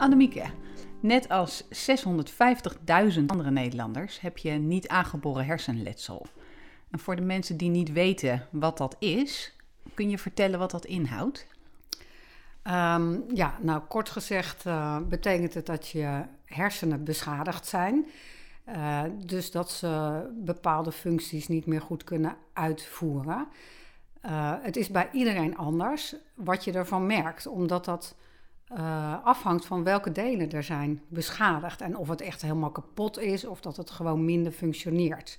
Annemieke, net als 650.000 andere Nederlanders heb je niet aangeboren hersenletsel. En voor de mensen die niet weten wat dat is, kun je vertellen wat dat inhoudt? Ehm, ja, nou kort gezegd uh, betekent het dat je hersenen beschadigd zijn. Uh, dus dat ze bepaalde functies niet meer goed kunnen uitvoeren. Uh, het is bij iedereen anders wat je ervan merkt, omdat dat afhangt van welke delen er zijn beschadigd en of het echt helemaal kapot is of dat het gewoon minder functioneert.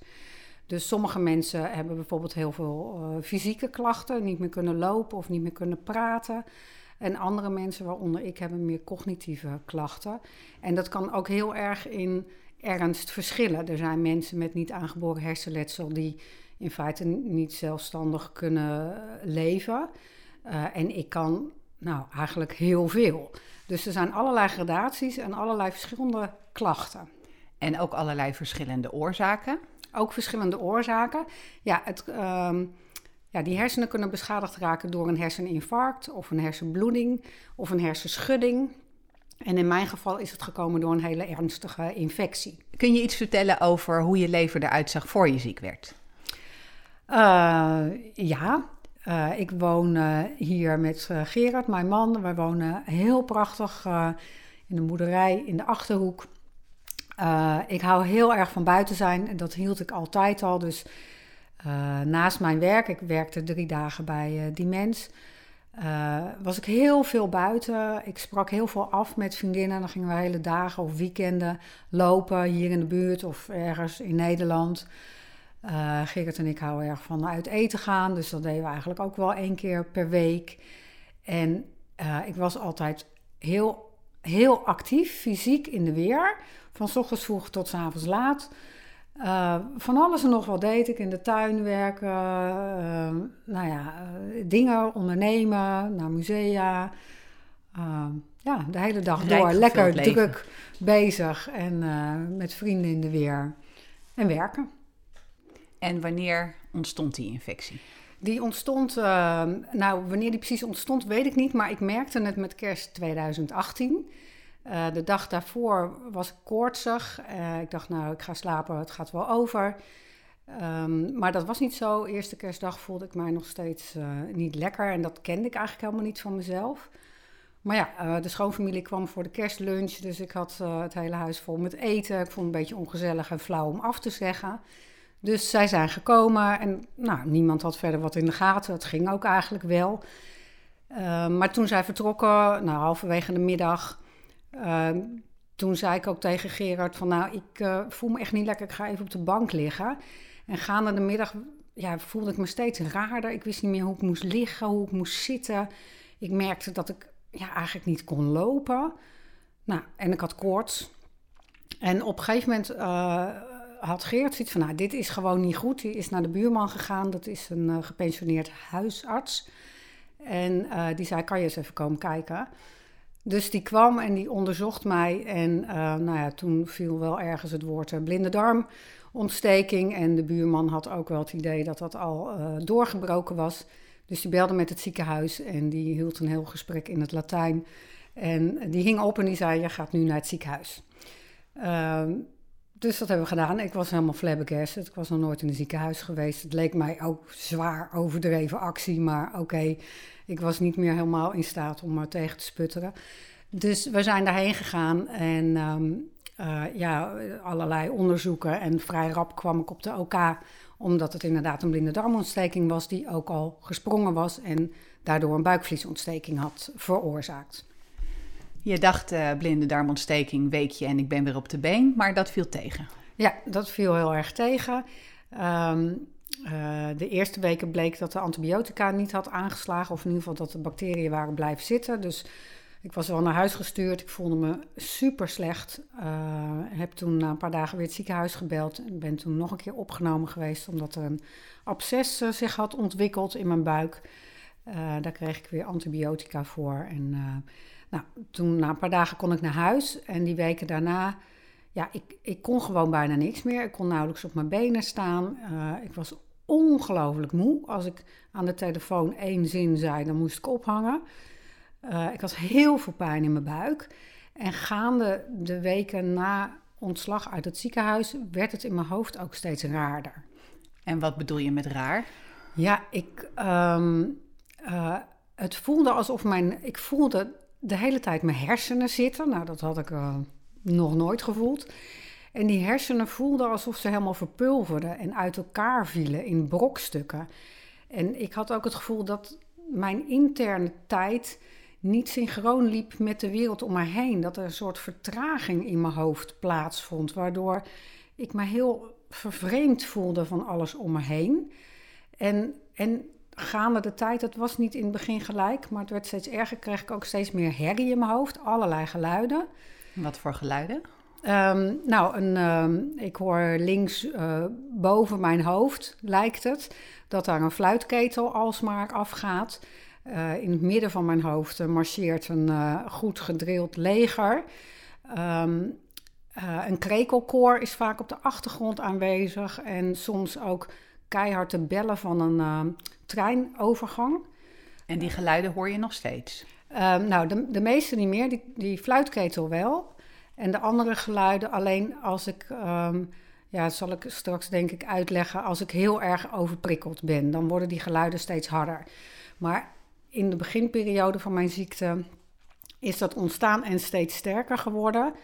Dus sommige mensen hebben bijvoorbeeld heel veel fysieke klachten, niet meer kunnen lopen of niet meer kunnen praten. En andere mensen, waaronder ik, hebben meer cognitieve klachten. En dat kan ook heel erg in ernst verschillen. Er zijn mensen met niet aangeboren hersenletsel die in feite niet zelfstandig kunnen leven. Uh, en ik kan nou eigenlijk heel veel. Dus er zijn allerlei gradaties en allerlei verschillende klachten. En ook allerlei verschillende oorzaken? Ook verschillende oorzaken. Ja, het, uh, ja, die hersenen kunnen beschadigd raken door een herseninfarct of een hersenbloeding of een hersenschudding. En in mijn geval is het gekomen door een hele ernstige infectie. Kun je iets vertellen over hoe je leven eruit zag voor je ziek werd? Uh, ja, uh, ik woon uh, hier met Gerard, mijn man. Wij wonen heel prachtig in een boerderij in de achterhoek. ik hou heel erg van buiten zijn en dat hield ik altijd al. Dus naast mijn werk, ik werkte drie dagen bij Dimens, uh, was ik heel veel buiten. Ik sprak heel veel af met vriendinnen. Dan gingen we hele dagen of weekenden lopen hier in de buurt of ergens in Nederland. Gerrit en ik houden erg van uit eten gaan, dus dat deden we eigenlijk ook wel één keer per week. En ik was altijd heel, heel actief, fysiek in de weer. Van s ochtends vroeg tot s avonds laat. Uh, van alles en nog wat deed ik in de tuin werken, uh, nou ja, uh, dingen ondernemen, naar musea. ja, de hele dag door, lekker druk bezig en met vrienden in de weer en werken. En wanneer ontstond die infectie? Die ontstond, nou wanneer die precies ontstond weet ik niet, maar ik merkte het met kerst 2018. Uh, de dag daarvoor was ik koortsig. Uh, ik dacht, nou, ik ga slapen, het gaat wel over. Um, maar dat was niet zo. Eerste kerstdag voelde ik mij nog steeds uh, niet lekker. En dat kende ik eigenlijk helemaal niet van mezelf. Maar ja, de schoonfamilie kwam voor de kerstlunch. Dus ik had het hele huis vol met eten. Ik vond het een beetje ongezellig en flauw om af te zeggen. Dus zij zijn gekomen. En nou, niemand had verder wat in de gaten. Het ging ook eigenlijk wel. Ehm, maar toen zij vertrokken, nou, halverwege de middag uh, toen zei ik ook tegen Gerard van nou, ik uh, voel me echt niet lekker, ik ga even op de bank liggen. En gaande de middag ja, voelde ik me steeds raarder. Ik wist niet meer hoe ik moest liggen, hoe ik moest zitten. Ik merkte dat ik ja, eigenlijk niet kon lopen. Nou, en ik had koorts. En op een gegeven moment had Geert zoiets van, nou, dit is gewoon niet goed. Die is naar de buurman gegaan, dat is een uh, gepensioneerd huisarts. En uh, die zei, kan je eens even komen kijken? Dus die kwam en die onderzocht mij. En uh, nou ja, toen viel wel ergens het woord blinde darmontsteking. En de buurman had ook wel het idee dat dat al doorgebroken was. Dus die belde met het ziekenhuis en die hield een heel gesprek in het Latijn. En die hing op en die zei: Je gaat nu naar het ziekenhuis. Ehm, dus dat hebben we gedaan. Ik was helemaal flabbergasted. Ik was nog nooit in een ziekenhuis geweest. Het leek mij ook zwaar overdreven actie, maar oké. Ik was niet meer helemaal in staat om er tegen te sputteren. Dus we zijn daarheen gegaan en um, uh, ja, allerlei onderzoeken. En vrij rap kwam ik op de OK, omdat het inderdaad een blinde darmontsteking was, die ook al gesprongen was en daardoor een buikvliesontsteking had veroorzaakt. Je dacht uh, blinde darmontsteking, weekje en ik ben weer op de been, maar dat viel tegen. Ja, dat viel heel erg tegen. Um, uh, de eerste weken bleek dat de antibiotica niet had aangeslagen, of in ieder geval dat de bacteriën waren blijven zitten. Dus ik was wel naar huis gestuurd. Ik voelde me super slecht. Uh, heb toen na een paar dagen weer het ziekenhuis gebeld. En ben toen nog een keer opgenomen geweest, omdat er een absces zich had ontwikkeld in mijn buik. daar kreeg ik weer antibiotica voor. En nou, toen na een paar dagen kon ik naar huis. En die weken daarna ja, ik, ik kon gewoon bijna niks meer. Ik kon nauwelijks op mijn benen staan. Eh, ik was ongelooflijk moe. Als ik aan de telefoon één zin zei, dan moest ik ophangen. Uh, ik had heel veel pijn in mijn buik. En gaande de weken na ontslag uit het ziekenhuis werd het in mijn hoofd ook steeds raarder. En wat bedoel je met raar? Ja, ik, um, uh, het voelde alsof mijn, ik voelde de hele tijd mijn hersenen zitten. Nou, dat had ik uh, nog nooit gevoeld. En die hersenen voelden alsof ze helemaal verpulverden en uit elkaar vielen in brokstukken. En ik had ook het gevoel dat mijn interne tijd niet synchroon liep met de wereld om me heen. Dat er een soort vertraging in mijn hoofd plaatsvond, waardoor ik me heel vervreemd voelde van alles om me heen. En, en gaande de tijd, het was niet in het begin gelijk, maar het werd steeds erger. Kreeg ik ook steeds meer herrie in mijn hoofd, allerlei geluiden. Wat voor geluiden? Um, nou, een, um, ik hoor links uh, boven mijn hoofd, lijkt het, dat daar een fluitketel alsmaar afgaat. Uh, in het midden van mijn hoofd uh, marcheert een goed gedrild leger. Um, een krekelkoor is vaak op de achtergrond aanwezig en soms ook keihard te bellen van een treinovergang. En die geluiden hoor je nog steeds? nou, de, de meeste niet meer, die, die fluitketel wel. En de andere geluiden alleen als ik, um, ja, zal ik straks denk ik uitleggen, als ik heel erg overprikkeld ben. Dan worden die geluiden steeds harder. Maar in de beginperiode van mijn ziekte is dat ontstaan en steeds sterker geworden.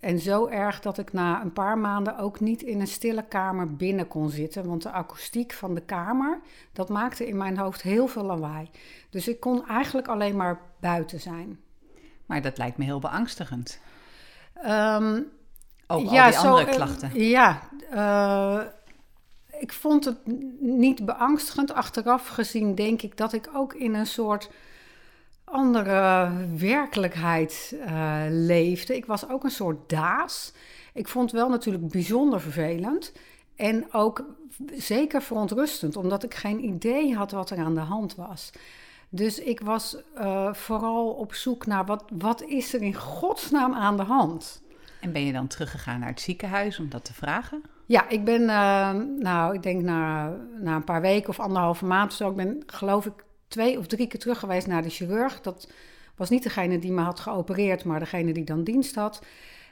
En zo erg dat ik na een paar maanden ook niet in een stille kamer binnen kon zitten. Want de akoestiek van de kamer, dat maakte in mijn hoofd heel veel lawaai. Dus ik kon eigenlijk alleen maar buiten zijn. Maar dat lijkt me heel beangstigend. Um, Ook ja, al die andere klachten. ja, uh, ik vond het niet beangstigend. Achteraf gezien denk ik dat ik ook in een soort andere werkelijkheid uh, leefde. Ik was ook een soort daas. Ik vond het wel natuurlijk bijzonder vervelend. En ook zeker verontrustend, omdat ik geen idee had wat er aan de hand was. Dus ik was uh, vooral op zoek naar wat, wat is er in godsnaam aan de hand. En ben je dan teruggegaan naar het ziekenhuis om dat te vragen? Ja, ik ben, uh, nou, ik denk na, na een paar weken of anderhalve maand of zo, ik ben geloof ik twee of drie keer terug geweest naar de chirurg. Dat was niet degene die me had geopereerd, maar degene die dan dienst had.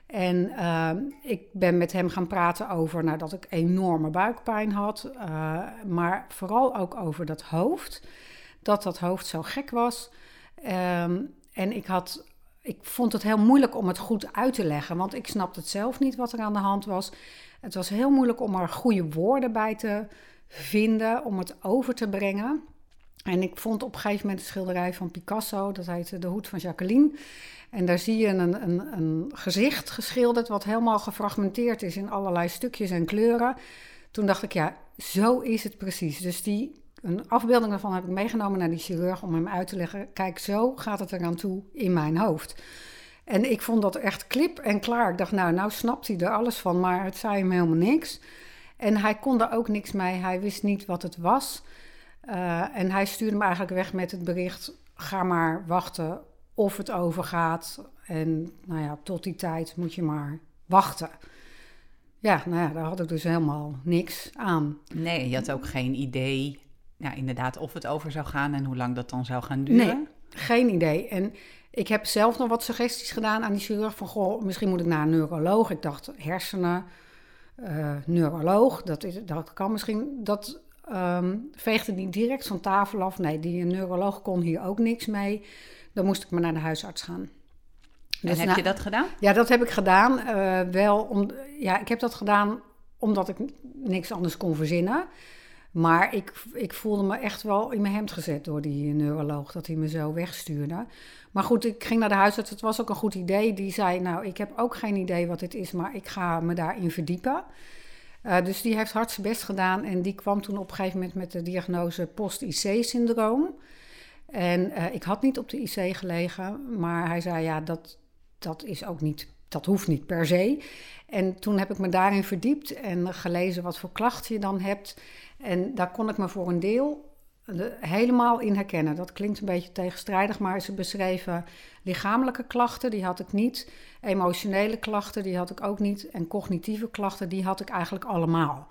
En uh, ik ben met hem gaan praten over nou, dat ik enorme buikpijn had, uh, maar vooral ook over dat hoofd dat dat hoofd zo gek was. Um, en ik, had, ik vond het heel moeilijk om het goed uit te leggen, want ik snapte het zelf niet wat er aan de hand was. Het was heel moeilijk om er goede woorden bij te vinden, om het over te brengen. En ik vond op een gegeven moment een schilderij van Picasso, dat heet De Hoed van Jacqueline. En daar zie je een, een, een gezicht geschilderd wat helemaal gefragmenteerd is in allerlei stukjes en kleuren. Toen dacht ik, ja, zo is het precies. Dus die een afbeelding daarvan heb ik meegenomen naar die chirurg om hem uit te leggen. Kijk, zo gaat het eraan toe in mijn hoofd. En ik vond dat echt klip en klaar. Ik dacht, nou, nou snapt hij er alles van, maar het zei hem helemaal niks. En hij kon er ook niks mee. Hij wist niet wat het was. Uh, en hij stuurde me eigenlijk weg met het bericht: ga maar wachten of het overgaat. En nou ja, tot die tijd moet je maar wachten. Ja, nou ja, daar had ik dus helemaal niks aan. Nee, je had ook geen idee ja, inderdaad of het over zou gaan en hoe lang dat dan zou gaan duren? Nee, geen idee. En ik heb zelf nog wat suggesties gedaan aan die chirurg van... goh, misschien moet ik naar een neuroloog. Ik dacht hersenen, uh, neuroloog, dat, is, dat kan misschien... Dat um, veegde niet direct van tafel af. Nee, die neuroloog kon hier ook niks mee. Dan moest ik maar naar de huisarts gaan. Dus en heb nou, je dat gedaan? Ja, dat heb ik gedaan. Uh, wel om, ja, ik heb dat gedaan omdat ik niks anders kon verzinnen. Maar ik, ik voelde me echt wel in mijn hemd gezet door die neuroloog, dat hij me zo wegstuurde. Maar goed, ik ging naar de huisarts. Het was ook een goed idee. Die zei: Nou, ik heb ook geen idee wat dit is, maar ik ga me daarin verdiepen. Uh, dus die heeft hard zijn best gedaan. En die kwam toen op een gegeven moment met de diagnose post-IC-syndroom. En uh, ik had niet op de IC gelegen, maar hij zei: Ja, dat, dat is ook niet. Dat hoeft niet per se. En toen heb ik me daarin verdiept en gelezen wat voor klachten je dan hebt. En daar kon ik me voor een deel helemaal in herkennen. Dat klinkt een beetje tegenstrijdig, maar ze beschreven lichamelijke klachten, die had ik niet. Emotionele klachten, die had ik ook niet. En cognitieve klachten, die had ik eigenlijk allemaal.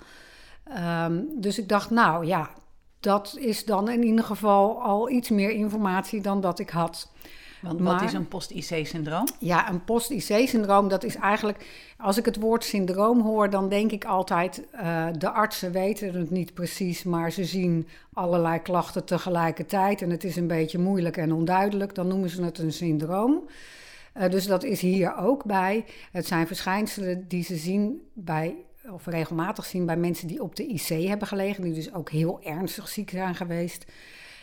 Ehm, dus ik dacht, nou ja, dat is dan in ieder geval al iets meer informatie dan dat ik had. Want wat is een post-IC-syndroom? Ja, een post-IC-syndroom, dat is eigenlijk... Als ik het woord syndroom hoor, dan denk ik altijd... Uh, de artsen weten het niet precies, maar ze zien allerlei klachten tegelijkertijd... en het is een beetje moeilijk en onduidelijk, dan noemen ze het een syndroom. Uh, dus dat is hier ook bij. Het zijn verschijnselen die ze zien bij of regelmatig zien bij mensen die op de IC hebben gelegen, die dus ook heel ernstig ziek zijn geweest.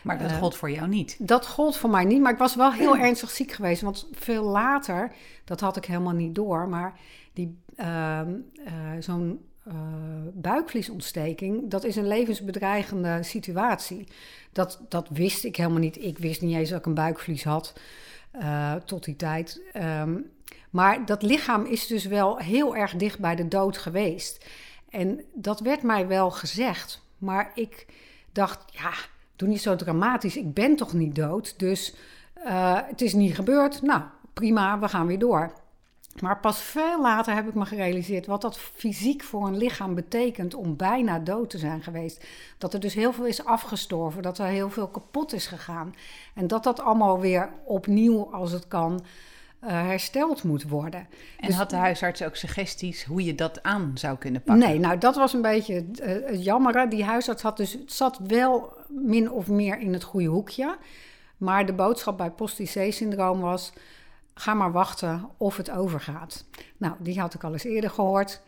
Maar dat uh, gold voor jou niet? Dat gold voor mij niet, maar ik was wel heel ernstig ziek geweest. Want veel later, dat had ik helemaal niet door, maar die, uh, uh, zo'n buikvliesontsteking, dat is een levensbedreigende situatie. Dat, dat wist ik helemaal niet. Ik wist niet eens dat ik een buikvlies had tot die tijd. Um, maar dat lichaam is dus wel heel erg dicht bij de dood geweest. En dat werd mij wel gezegd. Maar ik dacht, ja, doe niet zo dramatisch. Ik ben toch niet dood. Dus uh, het is niet gebeurd. Nou, prima, we gaan weer door. Maar pas veel later heb ik me gerealiseerd wat dat fysiek voor een lichaam betekent om bijna dood te zijn geweest. Dat er dus heel veel is afgestorven, dat er heel veel kapot is gegaan. En dat dat allemaal weer opnieuw, als het kan, uh, hersteld moet worden. En dus, had de huisarts ook suggesties hoe je dat aan zou kunnen pakken? Nee, nou dat was een beetje het, het jammere. Die huisarts had dus, zat wel min of meer in het goede hoekje. Maar de boodschap bij post-IC-syndroom was... ga maar wachten of het overgaat. Nou, die had ik al eens eerder gehoord.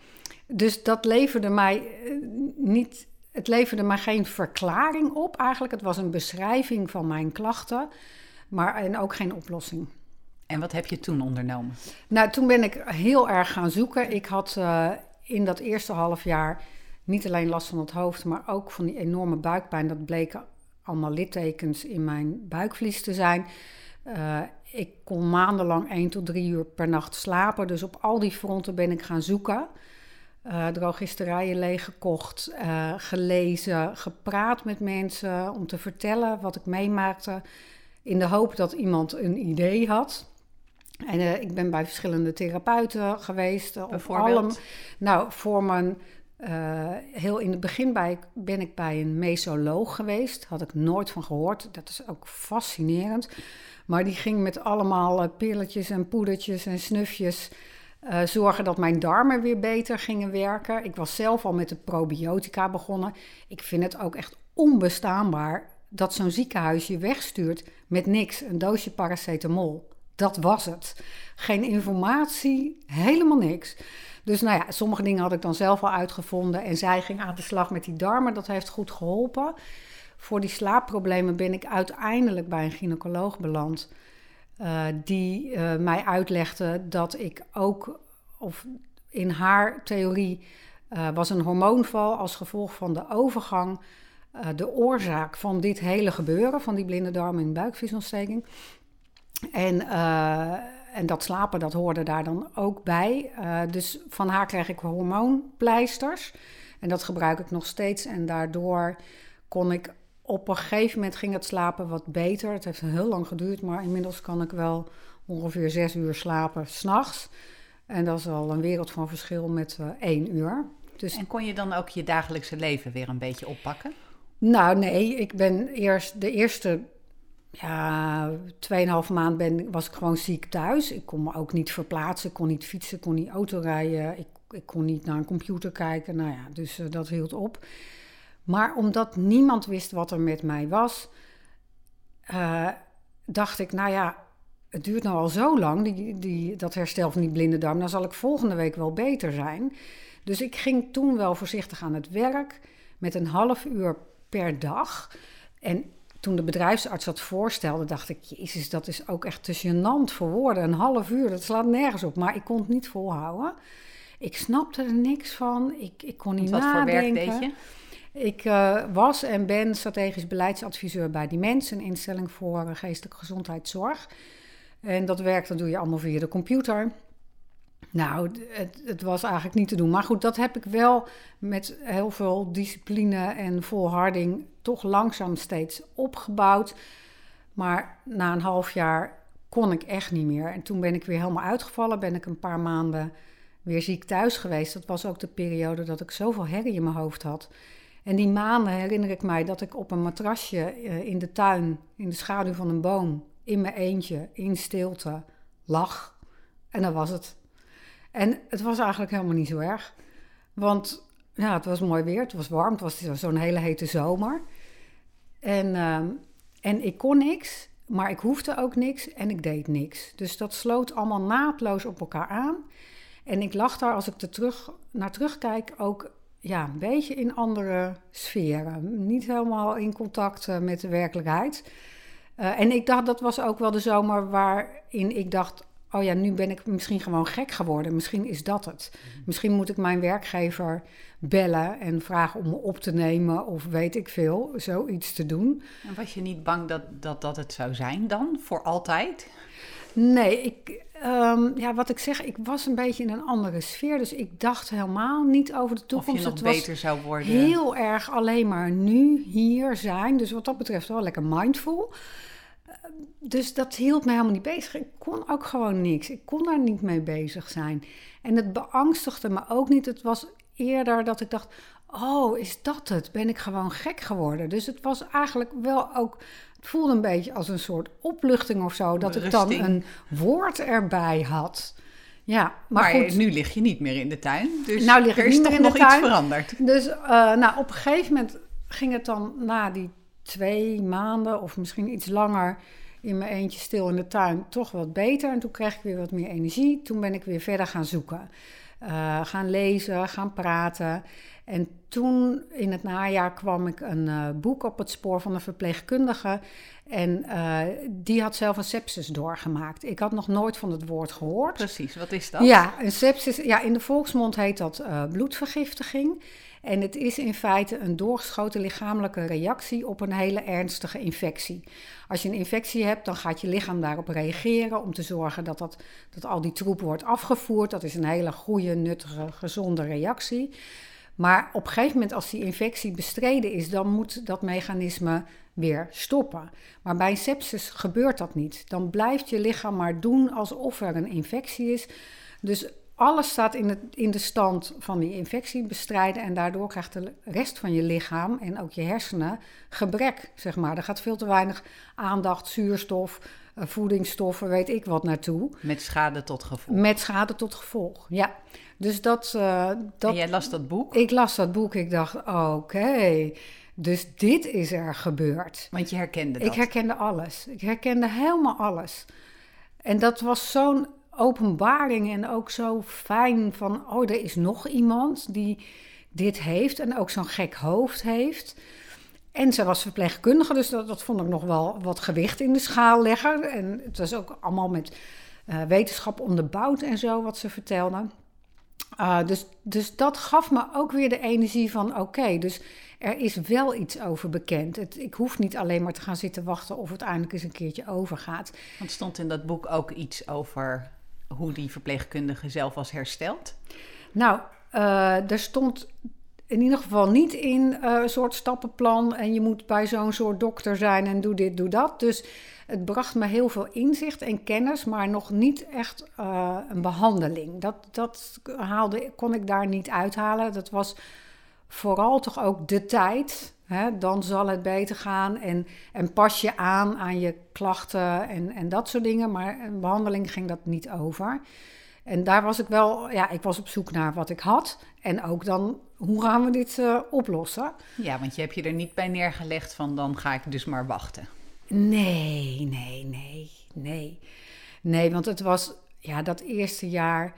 Dus dat leverde mij uh, niet... Het leverde mij geen verklaring op eigenlijk. Het was een beschrijving van mijn klachten, maar en ook geen oplossing. En wat heb je toen ondernomen? Nou, toen ben ik heel erg gaan zoeken. Ik had uh, in dat eerste half jaar niet alleen last van het hoofd, maar ook van die enorme buikpijn. Dat bleken allemaal littekens in mijn buikvlies te zijn. Uh, ik kon maandenlang 1 tot 3 uur per nacht slapen. Dus op al die fronten ben ik gaan zoeken. Uh, drogisterijen leeggekocht, uh, gelezen, gepraat met mensen om te vertellen wat ik meemaakte. In de hoop dat iemand een idee had. En uh, ik ben bij verschillende therapeuten geweest. Bijvoorbeeld? nou, voor mijn... Uh, heel in het begin bij, ben ik bij een mesoloog geweest. Had ik nooit van gehoord. Dat is ook fascinerend. Maar die ging met allemaal pilletjes en poedertjes en snufjes... zorgen dat mijn darmen weer beter gingen werken. Ik was zelf al met de probiotica begonnen. Ik vind het ook echt onbestaanbaar dat zo'n ziekenhuis je wegstuurt met niks. Een doosje paracetamol. Dat was het. Geen informatie, helemaal niks. Dus nou ja, sommige dingen had ik dan zelf al uitgevonden. En zij ging aan de slag met die darmen. Dat heeft goed geholpen. Voor die slaapproblemen ben ik uiteindelijk bij een gynaecoloog beland. Uh, die uh, mij uitlegde dat ik ook, of in haar theorie, uh, was een hormoonval als gevolg van de overgang. de oorzaak van dit hele gebeuren, van die blinde darm en buikvliesontsteking. En, en dat slapen, dat hoorde daar dan ook bij. Uh, dus van haar kreeg ik hormoonpleisters. En dat gebruik ik nog steeds. En daardoor kon ik op een gegeven moment ging het slapen wat beter. Het heeft heel lang geduurd, maar inmiddels kan ik wel ongeveer zes uur slapen s'nachts. En dat is al een wereld van verschil met uh, één uur. Dus... En kon je dan ook je dagelijkse leven weer een beetje oppakken? Nou, nee. Ik ben eerst de eerste ja, tweeënhalve maand ben, was ik gewoon ziek thuis. Ik kon me ook niet verplaatsen, kon niet fietsen, kon niet autorijden. Ik, ik kon niet naar een computer kijken. Nou ja, dus uh, dat hield op. Maar omdat niemand wist wat er met mij was, uh, dacht ik, nou ja, het duurt nou al zo lang, die, die, dat herstel van die blinde darm. Dan zal ik volgende week wel beter zijn. Dus ik ging toen wel voorzichtig aan het werk met een half uur per dag. En toen de bedrijfsarts dat voorstelde, dacht ik, jezus, dat is ook echt te gênant voor woorden. Een half uur, dat slaat nergens op. Maar ik kon het niet volhouden. Ik snapte er niks van. Ik, ik kon niet wat nadenken. Wat voor werk deed je? Ik uh, was en ben strategisch beleidsadviseur bij Dimens, een instelling voor geestelijke gezondheidszorg. En dat werk dat doe je allemaal via de computer. Nou, het, het, was eigenlijk niet te doen. Maar goed, dat heb ik wel met heel veel discipline en volharding toch langzaam steeds opgebouwd. Maar na een half jaar kon ik echt niet meer. En toen ben ik weer helemaal uitgevallen. Ben ik een paar maanden weer ziek thuis geweest. Dat was ook de periode dat ik zoveel herrie in mijn hoofd had. En die maanden herinner ik mij dat ik op een matrasje eh, in de tuin, in de schaduw van een boom, in mijn eentje, in stilte, lag. En dat was het. En het was eigenlijk helemaal niet zo erg. Want ja, het was mooi weer, het was warm, het was zo'n hele hete zomer. En, ehm, en ik kon niks, maar ik hoefde ook niks en ik deed niks. Dus dat sloot allemaal naadloos op elkaar aan. En ik lag daar, als ik er terug, naar terugkijk, ook ja, een beetje in andere sferen. Niet helemaal in contact eh, met de werkelijkheid. Uh, en ik dacht, dat was ook wel de zomer waarin ik dacht: oh ja, nu ben ik misschien gewoon gek geworden. Misschien is dat het. Mhm. Misschien moet ik mijn werkgever bellen en vragen om me op te nemen of weet ik veel, zoiets te doen. En was je niet bang dat dat, dat het zou zijn dan, voor altijd? Nee, ik, um, ja, wat ik zeg, ik was een beetje in een andere sfeer. Dus ik dacht helemaal niet over de toekomst. Of je nog het beter zou worden. Heel erg alleen maar nu, hier zijn. Dus wat dat betreft wel lekker mindful. Dus dat hield me helemaal niet bezig. Ik kon ook gewoon niks. Ik kon daar niet mee bezig zijn. En het beangstigde me ook niet. Het was eerder dat ik dacht: oh, is dat het? Ben ik gewoon gek geworden? Dus het was eigenlijk wel ook. Het voelde een beetje als een soort opluchting of zo. Dat ik dan een woord erbij had. Ja, maar, goed. nu lig je niet meer in de tuin. Dus nou lig er is niet meer in nog de iets tuin. veranderd. Dus uh, nou, op een gegeven moment ging het dan na die twee maanden of misschien iets langer in mijn eentje stil in de tuin toch wat beter. En toen kreeg ik weer wat meer energie. Toen ben ik weer verder gaan zoeken. Uh, gaan lezen, gaan praten. En toen in het najaar kwam ik een uh, boek op het spoor van een verpleegkundige. En uh, die had zelf een sepsis doorgemaakt. Ik had nog nooit van het woord gehoord. Precies, wat is dat? Ja, een sepsis. Ja, in de volksmond heet dat bloedvergiftiging. En het is in feite een doorgeschoten lichamelijke reactie op een hele ernstige infectie. Als je een infectie hebt, dan gaat je lichaam daarop reageren om te zorgen dat, dat, dat al die troep wordt afgevoerd. Dat is een hele goede, nuttige, gezonde reactie. Maar op een gegeven moment, als die infectie bestreden is, dan moet dat mechanisme weer stoppen. Maar bij sepsis gebeurt dat niet. Dan blijft je lichaam maar doen alsof er een infectie is. Dus alles staat in, het, in de stand van die infectie bestrijden. En daardoor krijgt de rest van je lichaam en ook je hersenen gebrek, zeg maar. Er gaat veel te weinig aandacht, zuurstof, eh, voedingsstoffen, weet ik wat naartoe. Met schade tot gevolg. Met schade tot gevolg, ja. Dus dat, uh, dat... En jij las dat boek? Ik las dat boek. Ik dacht, oké, dus dit is er gebeurd. Want je herkende dat? Ik herkende alles. Ik herkende helemaal alles. En dat was zo'n openbaring en ook zo fijn van, oh, er is nog iemand die dit heeft en ook zo'n gek hoofd heeft. En ze was verpleegkundige, dus dat, dat vond ik nog wel wat gewicht in de schaal leggen. En het was ook allemaal met uh, wetenschap onderbouwd en zo, wat ze vertelde. Uh, dus, dus dat gaf me ook weer de energie van: oké, dus er is wel iets over bekend. Het, ik hoef niet alleen maar te gaan zitten wachten of het eindelijk eens een keertje overgaat. Want stond in dat boek ook iets over hoe die verpleegkundige zelf was hersteld? Nou, uh, er stond in ieder geval niet in uh, een soort stappenplan en je moet bij zo'n soort dokter zijn en doe dit, doe dat. Dus het bracht me heel veel inzicht en kennis, maar nog niet echt uh, een behandeling. Dat, dat haalde, kon ik daar niet uithalen. Dat was vooral toch ook de tijd. Hè? Dan zal het beter gaan en, en pas je aan aan je klachten en, en dat soort dingen. Maar een behandeling ging dat niet over. En daar was ik wel, ja, ik was op zoek naar wat ik had. En ook dan, hoe gaan we dit uh, oplossen? Ja, want je hebt je er niet bij neergelegd van dan ga ik dus maar wachten. Nee, nee, nee, nee. Nee, want het was, ja, dat eerste jaar,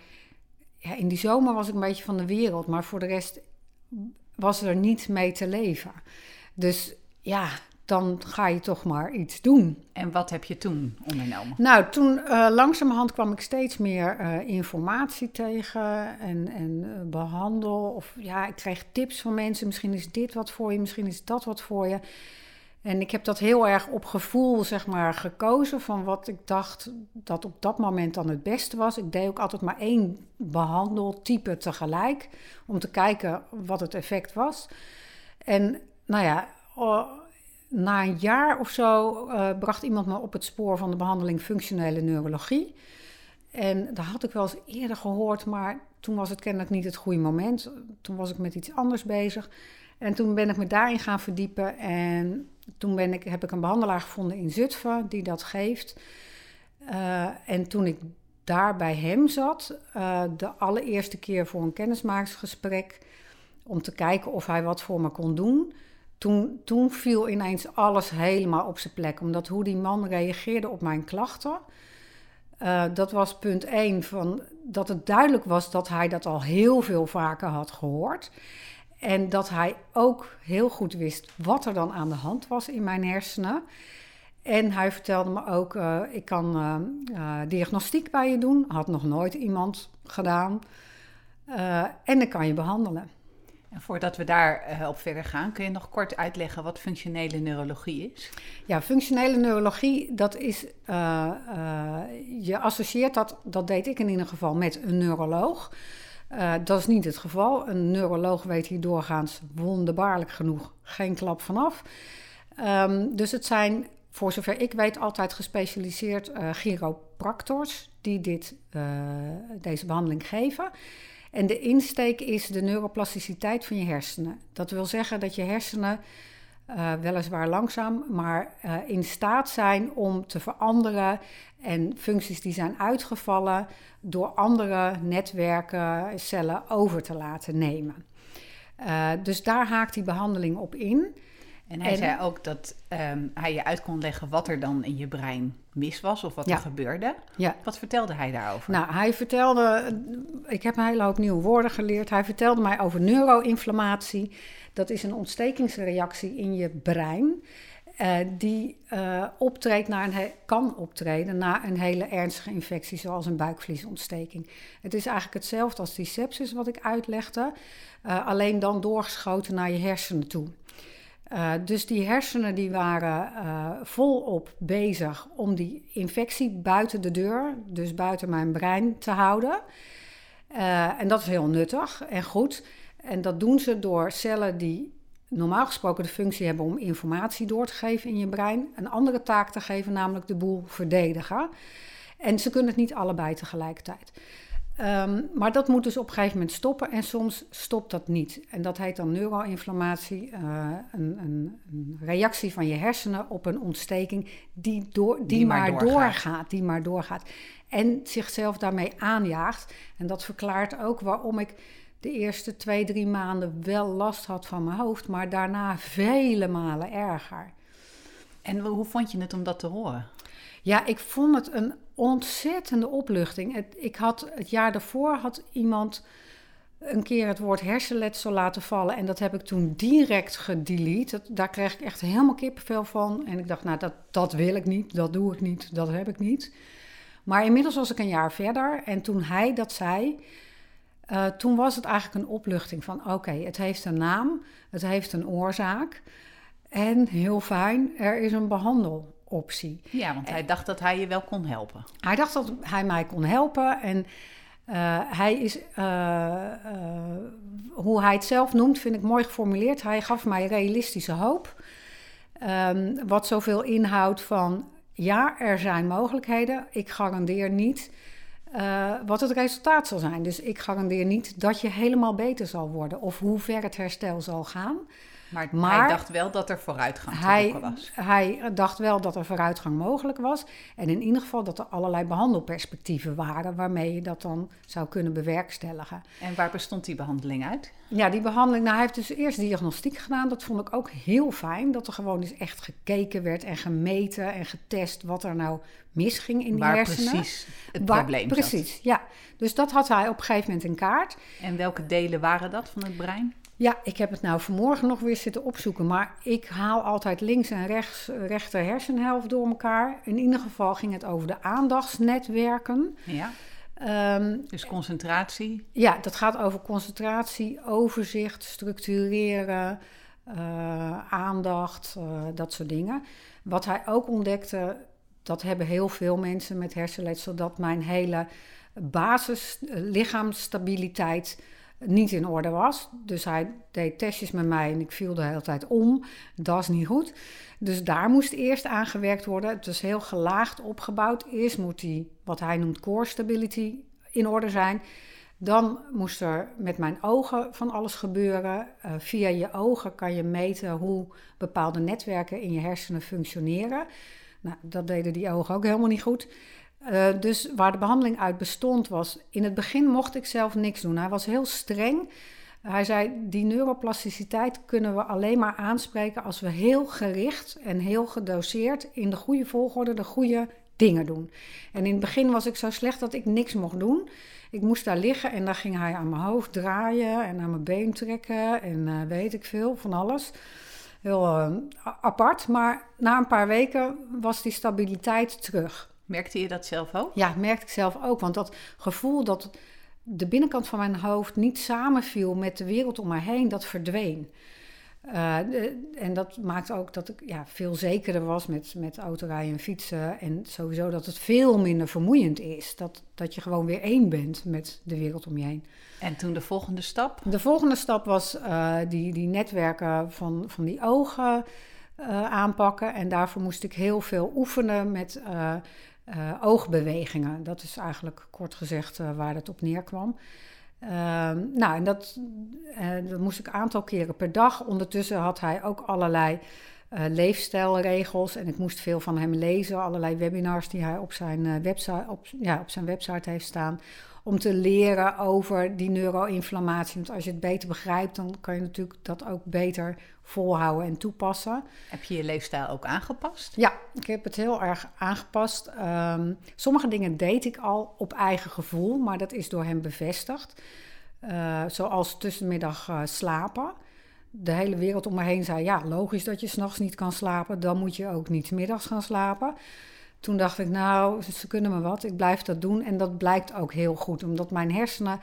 ja, in die zomer was ik een beetje van de wereld. Maar voor de rest was er niet mee te leven. Dus ja, dan ga je toch maar iets doen. En wat heb je toen ondernomen? Nou, toen uh, langzamerhand kwam ik steeds meer uh, informatie tegen en, en uh, behandel. Of ja, ik kreeg tips van mensen. Misschien is dit wat voor je, misschien is dat wat voor je. En ik heb dat heel erg op gevoel, zeg maar, gekozen van wat ik dacht dat op dat moment dan het beste was. Ik deed ook altijd maar één behandeltype tegelijk, om te kijken wat het effect was. En nou ja, na een jaar of zo uh, bracht iemand me op het spoor van de behandeling functionele neurologie. En dat had ik wel eens eerder gehoord, maar toen was het kennelijk niet het goede moment. Toen was ik met iets anders bezig. En toen ben ik me daarin gaan verdiepen. En toen ben ik, heb ik een behandelaar gevonden in Zutphen die dat geeft. Uh, en toen ik daar bij hem zat, uh, de allereerste keer voor een kennismakingsgesprek, om te kijken of hij wat voor me kon doen. Toen, toen viel ineens alles helemaal op zijn plek. Omdat hoe die man reageerde op mijn klachten. Uh, dat was punt 1 van dat het duidelijk was dat hij dat al heel veel vaker had gehoord. En dat hij ook heel goed wist wat er dan aan de hand was in mijn hersenen. En hij vertelde me ook, uh, ik kan uh, uh, diagnostiek bij je doen. Had nog nooit iemand gedaan. en dan kan je behandelen. En voordat we daar op verder gaan, kun je nog kort uitleggen wat functionele neurologie is? Ja, functionele neurologie, dat is, je associeert dat, dat deed ik in ieder geval, met een neuroloog. Dat is niet het geval. Een neuroloog weet hier doorgaans wonderbaarlijk genoeg geen klap vanaf. Um, dus het zijn voor zover ik weet, altijd gespecialiseerd uh, chiropractors die dit, uh, deze behandeling geven. En de insteek is de neuroplasticiteit van je hersenen. Dat wil zeggen dat je hersenen uh, weliswaar langzaam, maar in staat zijn om te veranderen en functies die zijn uitgevallen door andere netwerken, cellen over te laten nemen. dus daar haakt die behandeling op in. En hij zei ook dat um, hij je uit kon leggen wat er dan in je brein mis was of wat er gebeurde. Ja. Wat vertelde hij daarover? Nou, hij vertelde, ik heb een hele hoop nieuwe woorden geleerd. Hij vertelde mij over neuroinflammatie. Dat is een ontstekingsreactie in je brein. Uh, die uh, optreedt naar een kan optreden na een hele ernstige infectie, zoals een buikvliesontsteking. Het is eigenlijk hetzelfde als die sepsis wat ik uitlegde, uh, alleen dan doorgeschoten naar je hersenen toe. Dus die hersenen die waren volop bezig om die infectie buiten de deur, dus buiten mijn brein, te houden. En dat is heel nuttig en goed. En dat doen ze door cellen die normaal gesproken de functie hebben om informatie door te geven in je brein, een andere taak te geven, namelijk de boel verdedigen. En ze kunnen het niet allebei tegelijkertijd. Um, maar dat moet dus op een gegeven moment stoppen en soms stopt dat niet. En dat heet dan neuroinflammatie, uh, een, een, een, reactie van je hersenen op een ontsteking die, door, die, die maar, doorgaat. doorgaat. Die maar doorgaat. En zichzelf daarmee aanjaagt. En dat verklaart ook waarom ik de eerste twee, drie maanden wel last had van mijn hoofd, maar daarna vele malen erger. En hoe vond je het om dat te horen? Ja, ik vond het een ontzettende opluchting. Het, ik had, het jaar daarvoor had iemand een keer het woord hersenletsel laten vallen. En dat heb ik toen direct gedelete. daar kreeg ik echt helemaal kippenvel van. En ik dacht, nou, dat, dat wil ik niet, dat doe ik niet, dat heb ik niet. Maar inmiddels was ik een jaar verder. En toen hij dat zei, uh, toen was het eigenlijk een opluchting van... oké, het heeft een naam, het heeft een oorzaak. En heel fijn, er is een behandel optie. Ja, want hij dacht dat hij je wel kon helpen. Hij dacht dat hij mij kon helpen en uh, hij is, uh, hoe hij het zelf noemt, vind ik mooi geformuleerd. Hij gaf mij realistische hoop. Um, wat zoveel inhoudt van, ja, er zijn mogelijkheden. Ik garandeer niet wat het resultaat zal zijn. Dus ik garandeer niet dat je helemaal beter zal worden of hoe ver het herstel zal gaan. Maar, hij dacht wel dat er vooruitgang hij, was. Hij dacht wel dat er vooruitgang mogelijk was. En in ieder geval dat er allerlei behandelperspectieven waren waarmee je dat dan zou kunnen bewerkstelligen. En waar bestond die behandeling uit? Ja, die behandeling, nou hij heeft dus eerst diagnostiek gedaan. Dat vond ik ook heel fijn. Dat er gewoon eens echt gekeken werd en gemeten en getest wat er nou misging in die waar hersenen. precies het waar, probleem Precies, ja. Dus dat had hij op een gegeven moment in kaart. En welke delen waren dat van het brein? Ja, ik heb het nou vanmorgen nog weer zitten opzoeken. Maar ik haal altijd links en rechts, rechter hersenhelft door elkaar. In ieder geval ging het over de aandachtsnetwerken. Ja. Um, dus concentratie? Ja, dat gaat over concentratie, overzicht, structureren, uh, aandacht, uh, dat soort dingen. Wat hij ook ontdekte, dat hebben heel veel mensen met hersenletsel, dat mijn hele basis, lichaamsstabiliteit niet in orde was. Dus hij deed testjes met mij en ik viel de hele tijd om. Dat is niet goed. Dus daar moest eerst aan gewerkt worden. Het is heel gelaagd opgebouwd. Eerst moet die, wat hij noemt core stability, in orde zijn. Dan moest er met mijn ogen van alles gebeuren. Uh, via je ogen kan je meten hoe bepaalde netwerken in je hersenen functioneren. Nou, dat deden die ogen ook helemaal niet goed. Uh, dus waar de behandeling uit bestond was, in het begin mocht ik zelf niks doen. Hij was heel streng. Hij zei, die neuroplasticiteit kunnen we alleen maar aanspreken als we heel gericht en heel gedoseerd in de goede volgorde de goede dingen doen. En in het begin was ik zo slecht dat ik niks mocht doen. Ik moest daar liggen en dan ging hij aan mijn hoofd draaien en aan mijn been trekken en uh, weet ik veel, van alles. Heel uh, apart, maar na een paar weken was die stabiliteit terug. Merkte je dat zelf ook? Ja, merkte ik zelf ook. Want dat gevoel dat de binnenkant van mijn hoofd niet samenviel met de wereld om mij heen, dat verdween. Uh, en dat maakt ook dat ik ja, veel zekerder was met, met autorijden en fietsen. En sowieso dat het veel minder vermoeiend is. Dat, dat je gewoon weer één bent met de wereld om je heen. En toen de volgende stap? De volgende stap was uh, die, die netwerken van, van die ogen uh, aanpakken. En daarvoor moest ik heel veel oefenen met oogbewegingen. Dat is eigenlijk kort gezegd waar het op neerkwam. Uh, nou, en dat, uh, dat, moest ik een aantal keren per dag. Ondertussen had hij ook allerlei leefstijlregels en ik moest veel van hem lezen. Allerlei webinars die hij op zijn, website, op, ja, op zijn website heeft staan. Om te leren over die neuroinflammatie. Want als je het beter begrijpt, dan kan je natuurlijk dat ook beter volhouden en toepassen. Heb je je leefstijl ook aangepast? Ja, ik heb het heel erg aangepast. Um, sommige dingen deed ik al op eigen gevoel, maar dat is door hem bevestigd. Uh, zoals tussenmiddag uh, slapen. De hele wereld om me heen zei: Ja, logisch dat je s'nachts niet kan slapen, dan moet je ook niet middags gaan slapen. Toen dacht ik: Nou, ze kunnen me wat, ik blijf dat doen. En dat blijkt ook heel goed, omdat mijn hersenen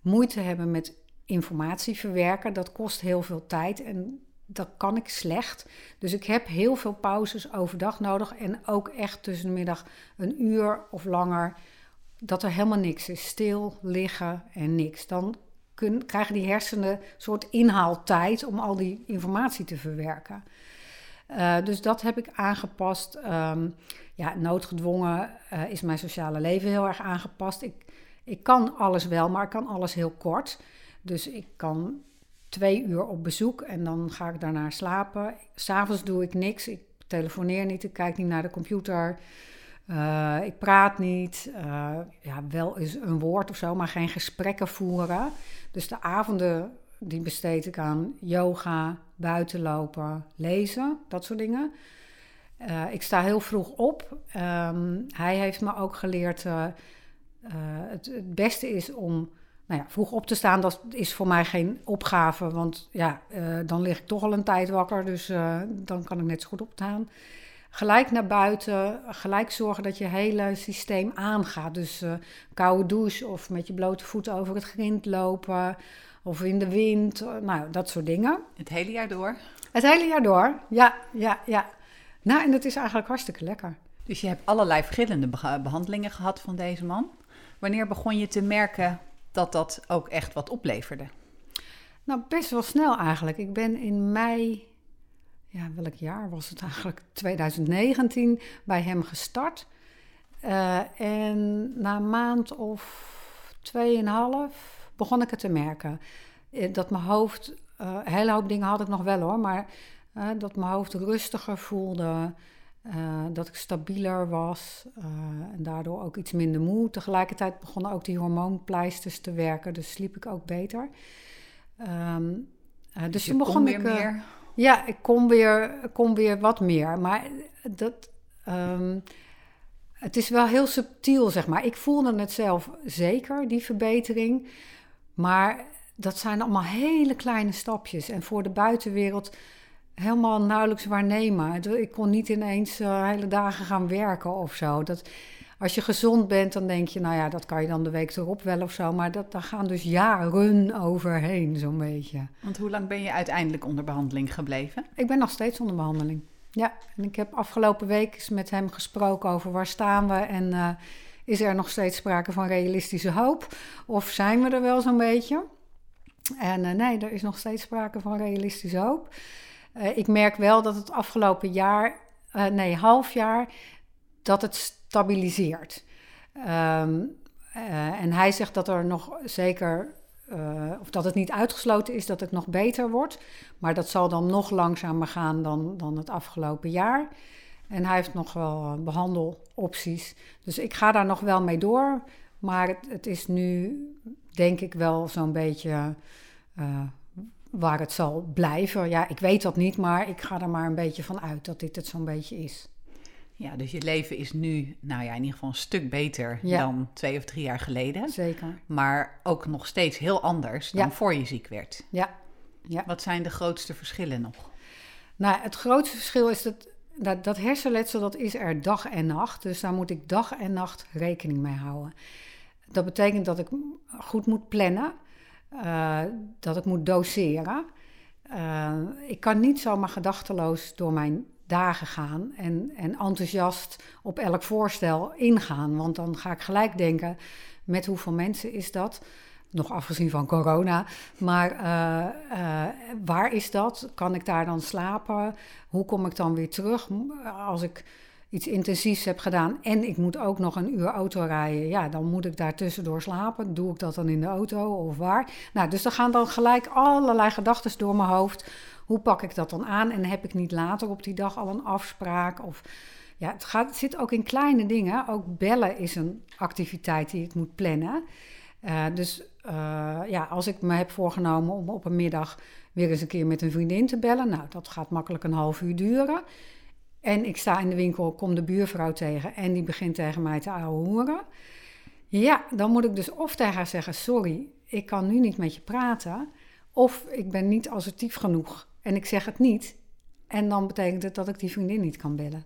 moeite hebben met informatie verwerken. Dat kost heel veel tijd. En dat kan ik slecht. Dus ik heb heel veel pauzes overdag nodig. En ook echt tussen de middag een uur of langer. Dat er helemaal niks is. Stil, liggen en niks. Dan kun, krijgen die hersenen een soort inhaaltijd om al die informatie te verwerken. Uh, dus dat heb ik aangepast. Um, ja, noodgedwongen uh, is mijn sociale leven heel erg aangepast. Ik, ik kan alles wel, maar ik kan alles heel kort. Dus ik kan twee uur op bezoek en dan ga ik daarna slapen. S'avonds doe ik niks. Ik telefoneer niet, ik kijk niet naar de computer. Uh, ik praat niet. Uh, ja, wel eens een woord of zo, maar geen gesprekken voeren. Dus de avonden die besteed ik aan yoga, buitenlopen, lezen, dat soort dingen. Uh, ik sta heel vroeg op. Um, hij heeft me ook geleerd. het beste is om nou ja, vroeg op te staan, dat is voor mij geen opgave. Want ja, uh, dan lig ik toch al een tijd wakker. Dus uh, dan kan ik net zo goed opstaan. Gelijk naar buiten. Gelijk zorgen dat je hele systeem aangaat. Dus uh, koude douche of met je blote voeten over het grind lopen. Of in de wind. Nou, dat soort dingen. Het hele jaar door? Het hele jaar door, ja, ja, ja. Nou, en dat is eigenlijk hartstikke lekker. Dus je hebt allerlei verschillende behandelingen gehad van deze man. Wanneer begon je te merken dat dat ook echt wat opleverde? Nou, best wel snel eigenlijk. Ik ben in mei, ja, welk jaar was het eigenlijk? 2019 bij hem gestart. Uh, en na een maand of tweeënhalf begon ik het te merken. Eh, dat mijn hoofd, uh, een hele hoop dingen had ik nog wel hoor, maar dat mijn hoofd rustiger voelde. Uh, dat ik stabieler was uh, en daardoor ook iets minder moe. Tegelijkertijd begonnen ook die hormoonpleisters te werken, dus sliep ik ook beter. Um, uh, dus, dus toen begon weer ik. meer? Ja, ik kon weer, kon weer wat meer. Maar dat, um, het is wel heel subtiel, zeg maar. Ik voelde het zelf zeker, die verbetering. Maar dat zijn allemaal hele kleine stapjes. En voor de buitenwereld helemaal nauwelijks waarnemen. Ik kon niet ineens uh, hele dagen gaan werken of zo. Dat, als je gezond bent, dan denk je, nou ja, dat kan je dan de week erop wel of zo. Maar dat, daar gaan dus jaren overheen, zo'n beetje. Want hoe lang ben je uiteindelijk onder behandeling gebleven? Ik ben nog steeds onder behandeling. Ja, en ik heb afgelopen week eens met hem gesproken over waar staan we en uh, is er nog steeds sprake van realistische hoop? Of zijn we er wel zo'n beetje? En uh, nee, er is nog steeds sprake van realistische hoop. Uh, ik merk wel dat het afgelopen jaar, uh, nee, half jaar, dat het stabiliseert. Um, en hij zegt dat er nog zeker, of dat het niet uitgesloten is dat het nog beter wordt. Maar dat zal dan nog langzamer gaan dan, dan het afgelopen jaar. En hij heeft nog wel behandelopties. Dus ik ga daar nog wel mee door. Maar het, het is nu, denk ik, wel zo'n beetje waar het zal blijven. Ja, ik weet dat niet, maar ik ga er maar een beetje van uit dat dit het zo'n beetje is. Ja, dus je leven is nu, nou ja, in ieder geval een stuk beter ja. dan twee of drie jaar geleden. Zeker. Maar ook nog steeds heel anders dan ja. voor je ziek werd. Ja. ja. Wat zijn de grootste verschillen nog? Nou, het grootste verschil is dat, dat, dat hersenletsel, dat is er dag en nacht. Dus daar moet ik dag en nacht rekening mee houden. Dat betekent dat ik goed moet plannen, uh, dat ik moet doseren. Uh, ik kan niet zomaar gedachteloos door mijn dagen gaan en, en enthousiast op elk voorstel ingaan. Want dan ga ik gelijk denken, met hoeveel mensen is dat? Nog afgezien van corona. Maar uh, waar is dat? Kan ik daar dan slapen? Hoe kom ik dan weer terug? Als ik iets intensiefs heb gedaan en ik moet ook nog een uur auto rijden, ja, dan moet ik daar tussendoor slapen. Doe ik dat dan in de auto of waar? Nou, dus er gaan dan gelijk allerlei gedachten door mijn hoofd. Hoe pak ik dat dan aan? En heb ik niet later op die dag al een afspraak? Of ja, het, gaat, zit ook in kleine dingen. Ook bellen is een activiteit die ik moet plannen. Uh, dus uh, ja, als ik me heb voorgenomen om op een middag weer eens een keer met een vriendin te bellen, nou, dat gaat makkelijk een half uur duren. En ik sta in de winkel, kom de buurvrouw tegen en die begint tegen mij te horen. Ja, dan moet ik dus of tegen haar zeggen: Sorry, ik kan nu niet met je praten. Of ik ben niet assertief genoeg en ik zeg het niet. En dan betekent het dat ik die vriendin niet kan bellen.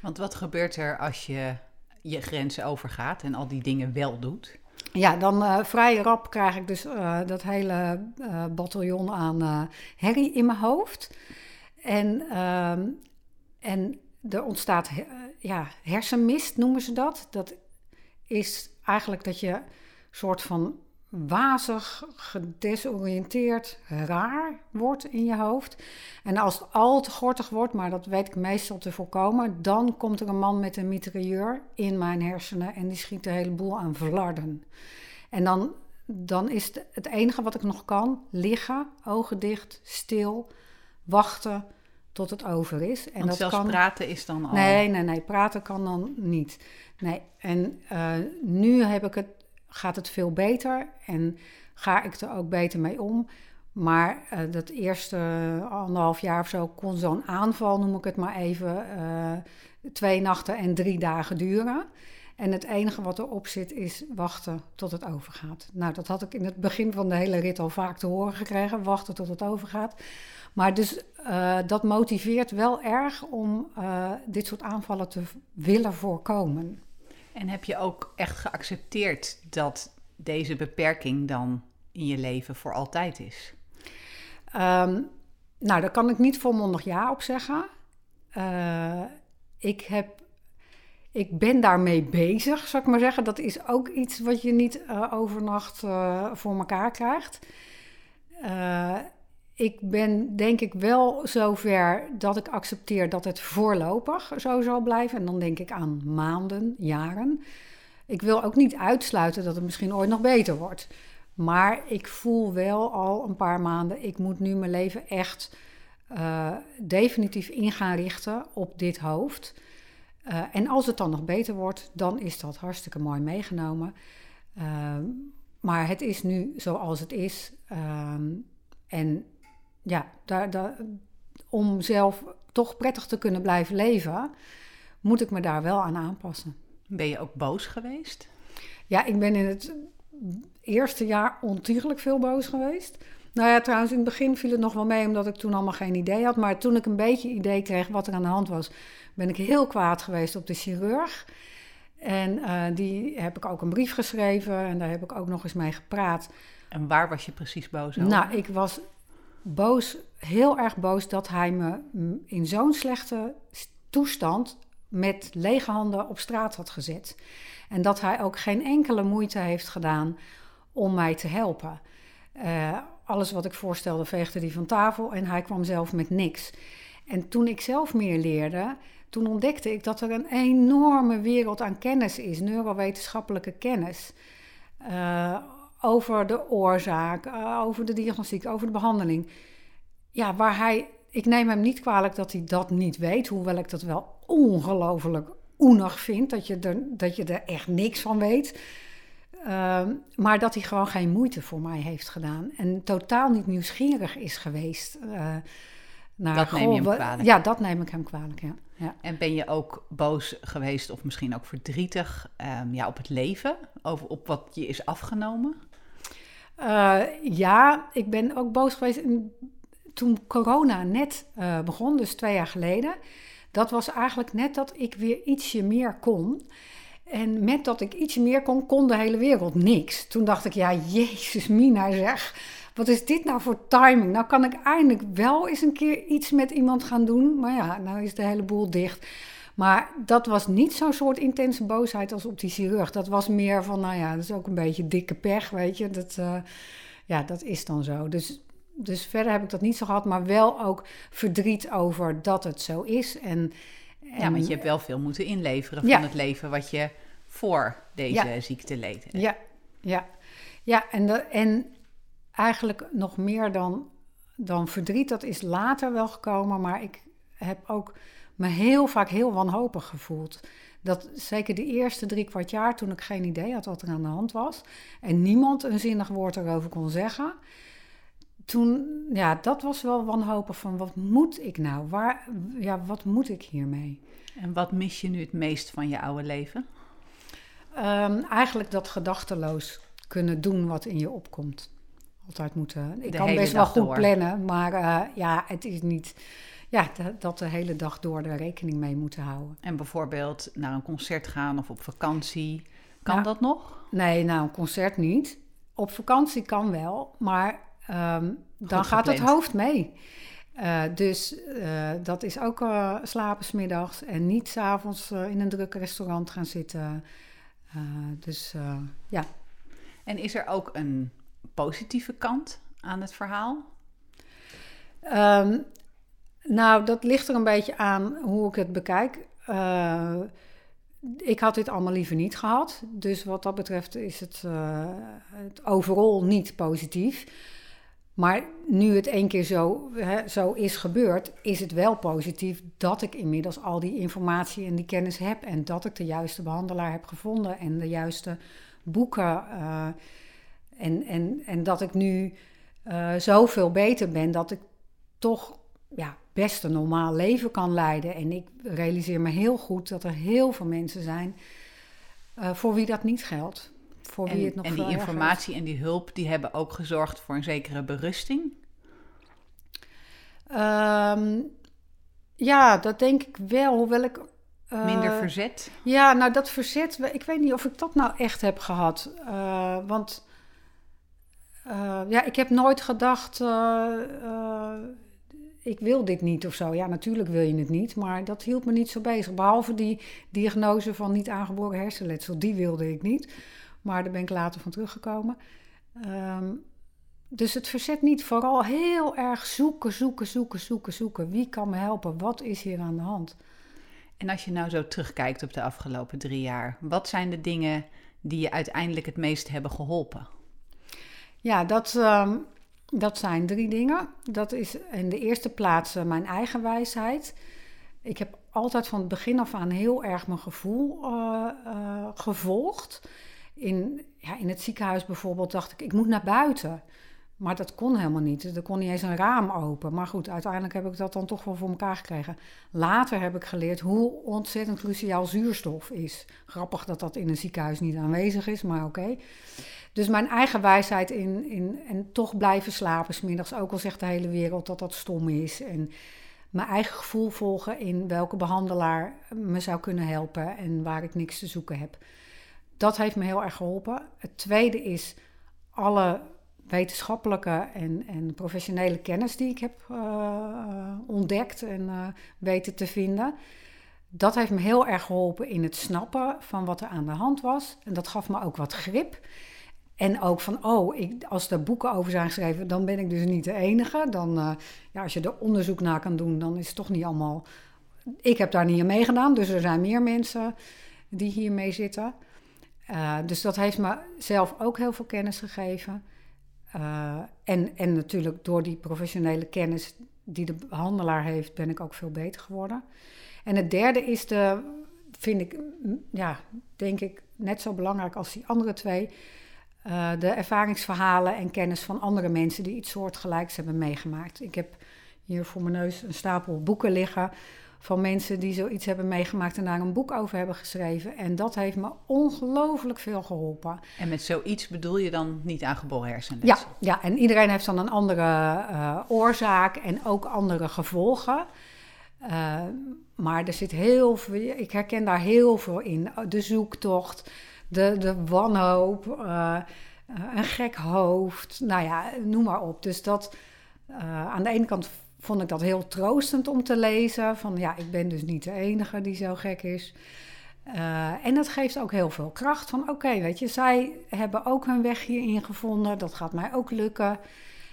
Want wat gebeurt er als je je grenzen overgaat en al die dingen wel doet? Ja, dan uh, vrij rap krijg ik dus uh, dat hele uh, bataljon aan herrie in mijn hoofd. En ehm, en er ontstaat ja, hersenmist, noemen ze dat. Dat is eigenlijk dat je soort van wazig, gedesoriënteerd, raar wordt in je hoofd. En als het al te gortig wordt, maar dat weet ik meestal te voorkomen, dan komt er een man met een mitrailleur in mijn hersenen en die schiet de hele boel aan verlarden. En dan, dan is het, het enige wat ik nog kan, liggen, ogen dicht, stil, wachten tot het over is. En Want dat zelfs kan... praten is dan al... Nee, nee, nee, praten kan dan niet. Nee, en uh, nu heb ik het, gaat het veel beter en ga ik er ook beter mee om. Maar uh, dat eerste anderhalf jaar of zo kon zo'n aanval, noem ik het maar even, uh, twee nachten en drie dagen duren. En het enige wat erop zit is wachten tot het overgaat. Nou, dat had ik in het begin van de hele rit al vaak te horen gekregen: wachten tot het overgaat. Maar dus uh, dat motiveert wel erg om uh, dit soort aanvallen te willen voorkomen. En heb je ook echt geaccepteerd dat deze beperking dan in je leven voor altijd is? Um, nou, daar kan ik niet volmondig ja op zeggen. Uh, ik heb ik ben daarmee bezig, zou ik maar zeggen. Dat is ook iets wat je niet overnacht voor elkaar krijgt. Ik ben denk ik wel zover dat ik accepteer dat het voorlopig zo zal blijven. En dan denk ik aan maanden, jaren. Ik wil ook niet uitsluiten dat het misschien ooit nog beter wordt. Maar ik voel wel al een paar maanden, ik moet nu mijn leven echt uh, definitief in gaan richten op dit hoofd. Uh, en als het dan nog beter wordt, dan is dat hartstikke mooi meegenomen. Uh, maar het is nu zoals het is. Ehm, en ja, daar, daar, om zelf toch prettig te kunnen blijven leven, moet ik me daar wel aan aanpassen. Ben je ook boos geweest? Ja, ik ben in het eerste jaar ontiegelijk veel boos geweest. Nou ja, trouwens, in het begin viel het nog wel mee, omdat ik toen allemaal geen idee had. Maar toen ik een beetje idee kreeg wat er aan de hand was, ben ik heel kwaad geweest op de chirurg. En uh, die heb ik ook een brief geschreven en daar heb ik ook nog eens mee gepraat. En waar was je precies boos over? Nou, ik was boos, heel erg boos dat hij me in zo'n slechte toestand met lege handen op straat had gezet. En dat hij ook geen enkele moeite heeft gedaan om mij te helpen. Uh, alles wat ik voorstelde veegde hij van tafel en hij kwam zelf met niks. En toen ik zelf meer leerde, toen ontdekte ik dat er een enorme wereld aan kennis is, neurowetenschappelijke kennis. Uh, over de oorzaak, uh, over de diagnostiek, over de behandeling. Ja, waar hij, ik neem hem niet kwalijk dat hij dat niet weet, hoewel ik dat wel ongelooflijk oenig vind, dat je, er, dat je er echt niks van weet. Uh, maar dat hij gewoon geen moeite voor mij heeft gedaan en totaal niet nieuwsgierig is geweest. Uh, naar, dat neem je hem kwalijk? Ja, dat neem ik hem kwalijk, ja. ja. En ben je ook boos geweest of misschien ook verdrietig um, ja, op het leven? Over, op wat je is afgenomen? Uh, ja, ik ben ook boos geweest toen corona net uh, begon, dus twee jaar geleden. Dat was eigenlijk net dat ik weer ietsje meer kon. En met dat ik ietsje meer kon, kon de hele wereld niks. Toen dacht ik, ja, jezus mina zeg wat is dit nou voor timing? Nou kan ik eindelijk wel eens een keer iets met iemand gaan doen. Maar ja, nou is de hele boel dicht. Maar dat was niet zo'n soort intense boosheid als op die chirurg. Dat was meer van, nou ja, dat is ook een beetje dikke pech, weet je. Dat, uh, ja, dat is dan zo. Dus, dus verder heb ik dat niet zo gehad, maar wel ook verdriet over dat het zo is. En, en ja, want je hebt wel veel moeten inleveren van het leven wat je voor deze ja. ziekte leed. Ja, ja. Ja, en, de, en eigenlijk nog meer dan, dan verdriet. Dat is later wel gekomen, maar ik heb ook me heel vaak heel wanhopig gevoeld. Dat zeker de eerste drie kwart jaar, toen ik geen idee had wat er aan de hand was en niemand een zinnig woord erover kon zeggen. Toen, ja, dat was wel wanhopig van wat moet ik nou? Waar, ja, wat moet ik hiermee? En wat mis je nu het meest van je oude leven? Um, eigenlijk dat gedachteloos kunnen doen wat in je opkomt altijd moeten. Ik kan best wel goed plannen, maar uh, ja, het is niet. Ja, dat de hele dag door er rekening mee moeten houden. En bijvoorbeeld naar een concert gaan of op vakantie. Kan nou, dat nog? Nee, nou, een concert niet. Op vakantie kan wel, maar um, dan gaat het hoofd mee. Uh, dus uh, dat is ook uh, slapen smiddags en niet s'avonds in een druk restaurant gaan zitten. dus ja. En is er ook een positieve kant aan het verhaal? Um, nou, dat ligt er een beetje aan hoe ik het bekijk. Uh, ik had dit allemaal liever niet gehad. Dus wat dat betreft is het, uh, het overal niet positief. Maar nu het één keer zo, hè, zo is gebeurd, is het wel positief dat ik inmiddels al die informatie en die kennis heb. En dat ik de juiste behandelaar heb gevonden en de juiste boeken. Uh, en, en, en dat ik nu uh, zoveel beter ben dat ik toch ja, best een normaal leven kan leiden. En ik realiseer me heel goed dat er heel veel mensen zijn uh, voor wie dat niet geldt. Voor en, wie het nog en die informatie en die hulp, die hebben ook gezorgd voor een zekere berusting? Um, ja, dat denk ik wel. Hoewel ik uh, Minder verzet? Ja, nou dat verzet, ik weet niet of ik dat nou echt heb gehad. Uh, want uh, ja, ik heb nooit gedacht, ik wil dit niet of zo. Ja, natuurlijk wil je het niet, maar dat hield me niet zo bezig. Behalve die diagnose van niet aangeboren hersenletsel, die wilde ik niet. Maar daar ben ik later van teruggekomen. Um, dus het verzet niet, vooral heel erg zoeken, zoeken, zoeken, zoeken, zoeken. Wie kan me helpen? Wat is hier aan de hand? En als je nou zo terugkijkt op de afgelopen drie jaar, wat zijn de dingen die je uiteindelijk het meest hebben geholpen? Ja, dat, uh, dat zijn drie dingen. Dat is in de eerste plaats uh, mijn eigen wijsheid. Ik heb altijd van het begin af aan heel erg mijn gevoel uh, gevolgd. In, ja, in het ziekenhuis bijvoorbeeld dacht ik, ik moet naar buiten. Maar dat kon helemaal niet. Er kon niet eens een raam open. Maar goed, uiteindelijk heb ik dat dan toch wel voor elkaar gekregen. Later heb ik geleerd hoe ontzettend cruciaal zuurstof is. Grappig dat dat in een ziekenhuis niet aanwezig is, maar oké. Dus mijn eigen wijsheid in, in en toch blijven slapen smiddags, ook al zegt de hele wereld dat dat stom is. En mijn eigen gevoel volgen in welke behandelaar me zou kunnen helpen en waar ik niks te zoeken heb. Dat heeft me heel erg geholpen. Het tweede is alle wetenschappelijke en, en professionele kennis die ik heb uh, ontdekt en uh, weten te vinden. Dat heeft me heel erg geholpen in het snappen van wat er aan de hand was. En dat gaf me ook wat grip. En ook van, oh, ik, als er boeken over zijn geschreven, dan ben ik dus niet de enige. Dan, ja, als je er onderzoek naar kan doen, dan is het toch niet allemaal... Ik heb daar niet aan meegedaan, dus er zijn meer mensen die hiermee zitten. Dus dat heeft me zelf ook heel veel kennis gegeven. Uh, en, en natuurlijk door die professionele kennis die de behandelaar heeft, ben ik ook veel beter geworden. En het derde is de, vind ik, ja, denk ik, net zo belangrijk als die andere twee uh, de ervaringsverhalen en kennis van andere mensen die iets soortgelijks hebben meegemaakt. Ik heb hier voor mijn neus een stapel boeken liggen van mensen die zoiets hebben meegemaakt en daar een boek over hebben geschreven. En dat heeft me ongelooflijk veel geholpen. En met zoiets bedoel je dan niet aangeboren hersenletsel? Ja, ja, en iedereen heeft dan een andere uh, oorzaak en ook andere gevolgen. Uh, maar er zit heel veel, ik herken daar heel veel in. De zoektocht, de, de wanhoop, uh, een gek hoofd, nou ja, noem maar op. Dus dat, aan de ene kant vond ik dat heel troostend om te lezen. Van ja, ik ben dus niet de enige die zo gek is. Uh, en dat geeft ook heel veel kracht. Van oké, weet je, zij hebben ook hun weg hierin gevonden. Dat gaat mij ook lukken.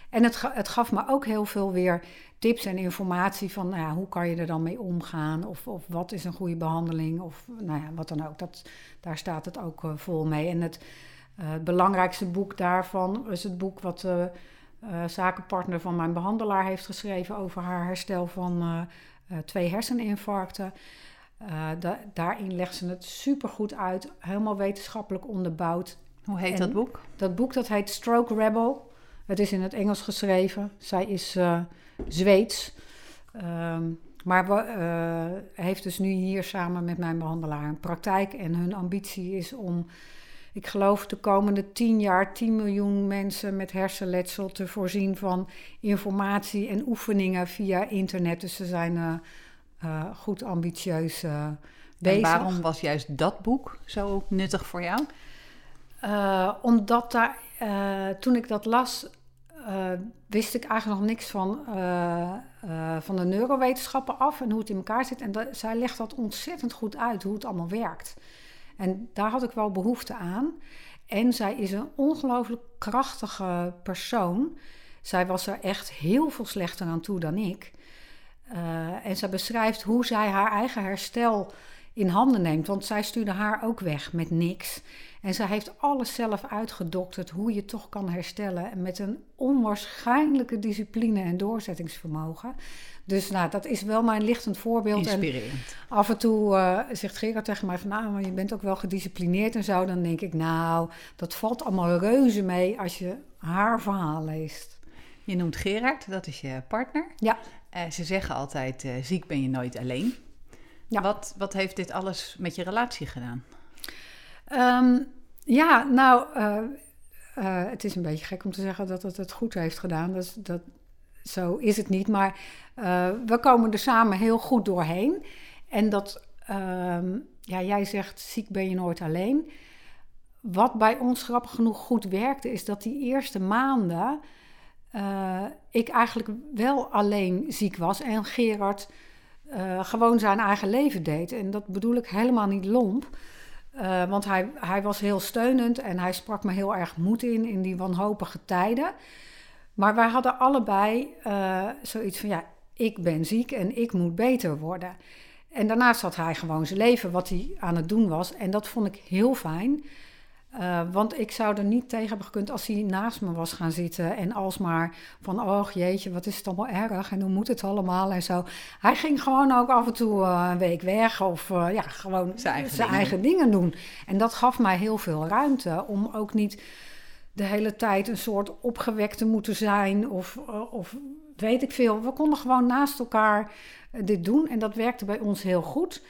En het, het gaf me ook heel veel weer tips en informatie van nou ja, hoe kan je er dan mee omgaan? Of, of wat is een goede behandeling? Of nou ja, wat dan ook. Dat, daar staat het ook uh, vol mee. En het, het, belangrijkste boek daarvan is het boek wat uh, zakenpartner van mijn behandelaar heeft geschreven over haar herstel van twee herseninfarcten. Da daarin legt ze het supergoed uit, helemaal wetenschappelijk onderbouwd. Hoe heet en dat boek? Dat boek dat heet Stroke Rebel. Het is in het Engels geschreven. Zij is Zweeds. Um, maar uh, heeft dus nu hier samen met mijn behandelaar een praktijk. En hun ambitie is om, ik geloof, de komende tien jaar 10 miljoen mensen met hersenletsel te voorzien van informatie en oefeningen via internet. Dus ze zijn uh, uh, goed ambitieus bezig. En waarom was juist dat boek zo nuttig voor jou? omdat daar, toen ik dat las, uh, wist ik eigenlijk nog niks van, uh, uh, van de neurowetenschappen af en hoe het in elkaar zit. En dat, zij legt dat ontzettend goed uit, hoe het allemaal werkt. En daar had ik wel behoefte aan. En zij is een ongelooflijk krachtige persoon. Zij was er echt heel veel slechter aan toe dan ik. en zij beschrijft hoe zij haar eigen herstel in handen neemt. Want zij stuurde haar ook weg met niks. En zij heeft alles zelf uitgedokterd hoe je toch kan herstellen. En met een onwaarschijnlijke discipline en doorzettingsvermogen. Dus nou, dat is wel mijn lichtend voorbeeld. Inspirerend. En af en toe uh, zegt Gerard tegen mij van... nou, maar je bent ook wel gedisciplineerd en zo. Dan denk ik, nou, dat valt allemaal reuze mee als je haar verhaal leest. Je noemt Gerard, dat is je partner. Ja. Uh, ze zeggen altijd, uh, ziek ben je nooit alleen. Ja. Wat, wat heeft dit alles met je relatie gedaan? Um, ja, nou, uh, uh, het is een beetje gek om te zeggen dat het het goed heeft gedaan. Dat, dat, zo is het niet. Maar uh, we komen er samen heel goed doorheen. En dat, um, ja, jij zegt ziek ben je nooit alleen. Wat bij ons grappig genoeg goed werkte, is dat die eerste maanden ik eigenlijk wel alleen ziek was en Gerard gewoon zijn eigen leven deed. En dat bedoel ik helemaal niet lomp. Uh, want hij, hij was heel steunend en hij sprak me heel erg moed in in die wanhopige tijden. Maar wij hadden allebei uh, zoiets van: ja, ik ben ziek en ik moet beter worden. En daarnaast had hij gewoon zijn leven, wat hij aan het doen was. En dat vond ik heel fijn. Uh, want ik zou er niet tegen hebben gekund als hij naast me was gaan zitten. En alsmaar van, oh jeetje, wat is het allemaal erg en hoe moet het allemaal en zo. Hij ging gewoon ook af en toe uh, een week weg of uh, ja, gewoon zijn, eigen, zijn dingen. eigen, dingen. doen. En dat gaf mij heel veel ruimte om ook niet de hele tijd een soort opgewekt te moeten zijn of, of weet ik veel. We konden gewoon naast elkaar dit doen en dat werkte bij ons heel goed.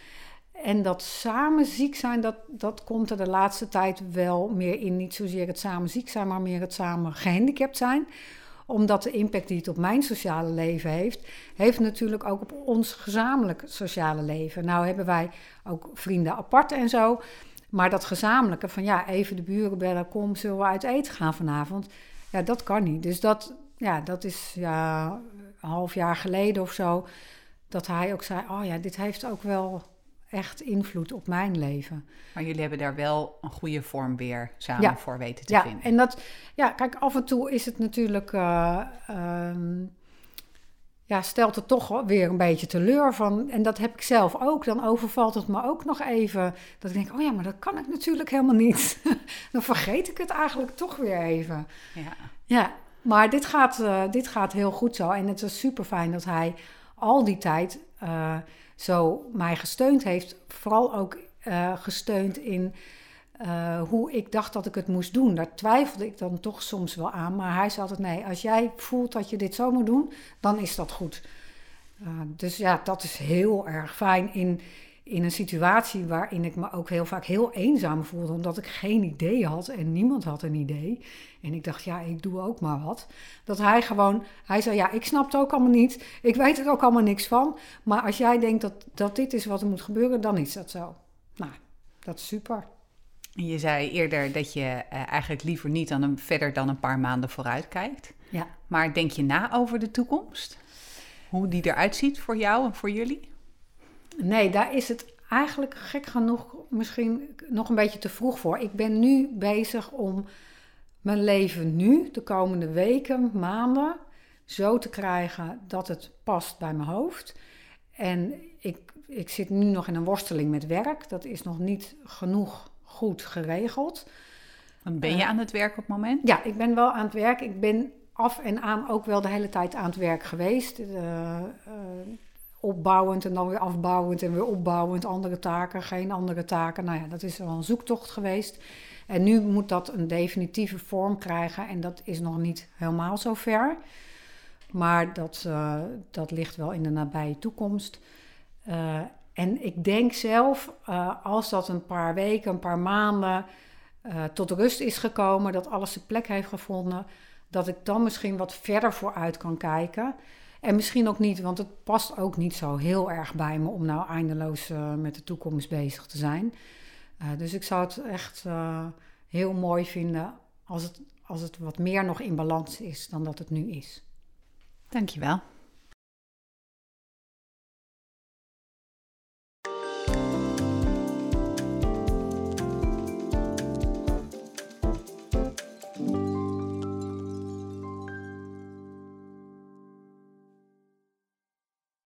En dat samen ziek zijn, dat, dat komt er de laatste tijd wel meer in. Niet zozeer het samen ziek zijn, maar meer het samen gehandicapt zijn. Omdat de impact die het op mijn sociale leven heeft, heeft natuurlijk ook op ons gezamenlijk sociale leven. Nou hebben wij ook vrienden apart en zo. Maar dat gezamenlijke van ja, even de buren bellen, kom, zullen we uit eten gaan vanavond? Ja, dat kan niet. Dus dat, ja, dat is ja, een half jaar geleden of zo, dat hij ook zei, oh ja, dit heeft ook wel echt invloed op mijn leven. Maar jullie hebben daar wel een goede vorm weer samen voor weten te ja, vinden. En dat, ja, kijk, af en toe is het natuurlijk. Uh, um, ja, stelt het toch weer een beetje teleur van. En dat heb ik zelf ook. Dan overvalt het me ook nog even. Dat ik denk, oh ja, maar dat kan ik natuurlijk helemaal niet. dan vergeet ik het eigenlijk toch weer even. Ja, ja maar dit gaat, uh, dit gaat heel goed zo. En het is super fijn dat hij al die tijd uh, zo mij gesteund heeft. Vooral ook uh, gesteund in uh, hoe ik dacht dat ik het moest doen. Daar twijfelde ik dan toch soms wel aan. Maar hij zei altijd: nee, als jij voelt dat je dit zo moet doen, dan is dat goed. Uh, dus ja, dat is heel erg fijn in, in een situatie waarin ik me ook heel vaak heel eenzaam voelde, omdat ik geen idee had en niemand had een idee. En ik dacht, ja, ik doe ook maar wat. Dat hij gewoon, hij zei, ja, ik snap het ook allemaal niet. Ik weet er ook allemaal niks van. Maar als jij denkt dat, dat dit is wat er moet gebeuren, dan is dat zo. Nou, dat is super. Je zei eerder dat je uh, eigenlijk liever niet dan een, verder dan een paar maanden vooruit kijkt. Ja. Maar denk je na over de toekomst? Hoe die eruit ziet voor jou en voor jullie? Nee, daar is het eigenlijk gek genoeg misschien nog een beetje te vroeg voor. Ik ben nu bezig om mijn leven nu, de komende weken, maanden, zo te krijgen dat het past bij mijn hoofd. En ik, ik zit nu nog in een worsteling met werk. Dat is nog niet genoeg goed geregeld. Want ben je uh, aan het werk op het moment? Ja, ik ben wel aan het werk. Ik ben af en aan ook wel de hele tijd aan het werk geweest. Uh, uh, opbouwend en dan weer afbouwend en weer opbouwend. Andere taken, geen andere taken. Nou ja, dat is wel een zoektocht geweest. En nu moet dat een definitieve vorm krijgen. En dat is nog niet helemaal zo ver. Maar dat, uh, dat ligt wel in de nabije toekomst. Uh, en ik denk zelf, uh, als dat een paar weken, een paar maanden tot rust is gekomen, dat alles zijn plek heeft gevonden, dat ik dan misschien wat verder vooruit kan kijken. En misschien ook niet, want het past ook niet zo heel erg bij me om nou eindeloos uh, met de toekomst bezig te zijn. Uh, dus ik zou het echt uh, heel mooi vinden als het, als het wat meer nog in balans is dan dat het nu is. Dankjewel.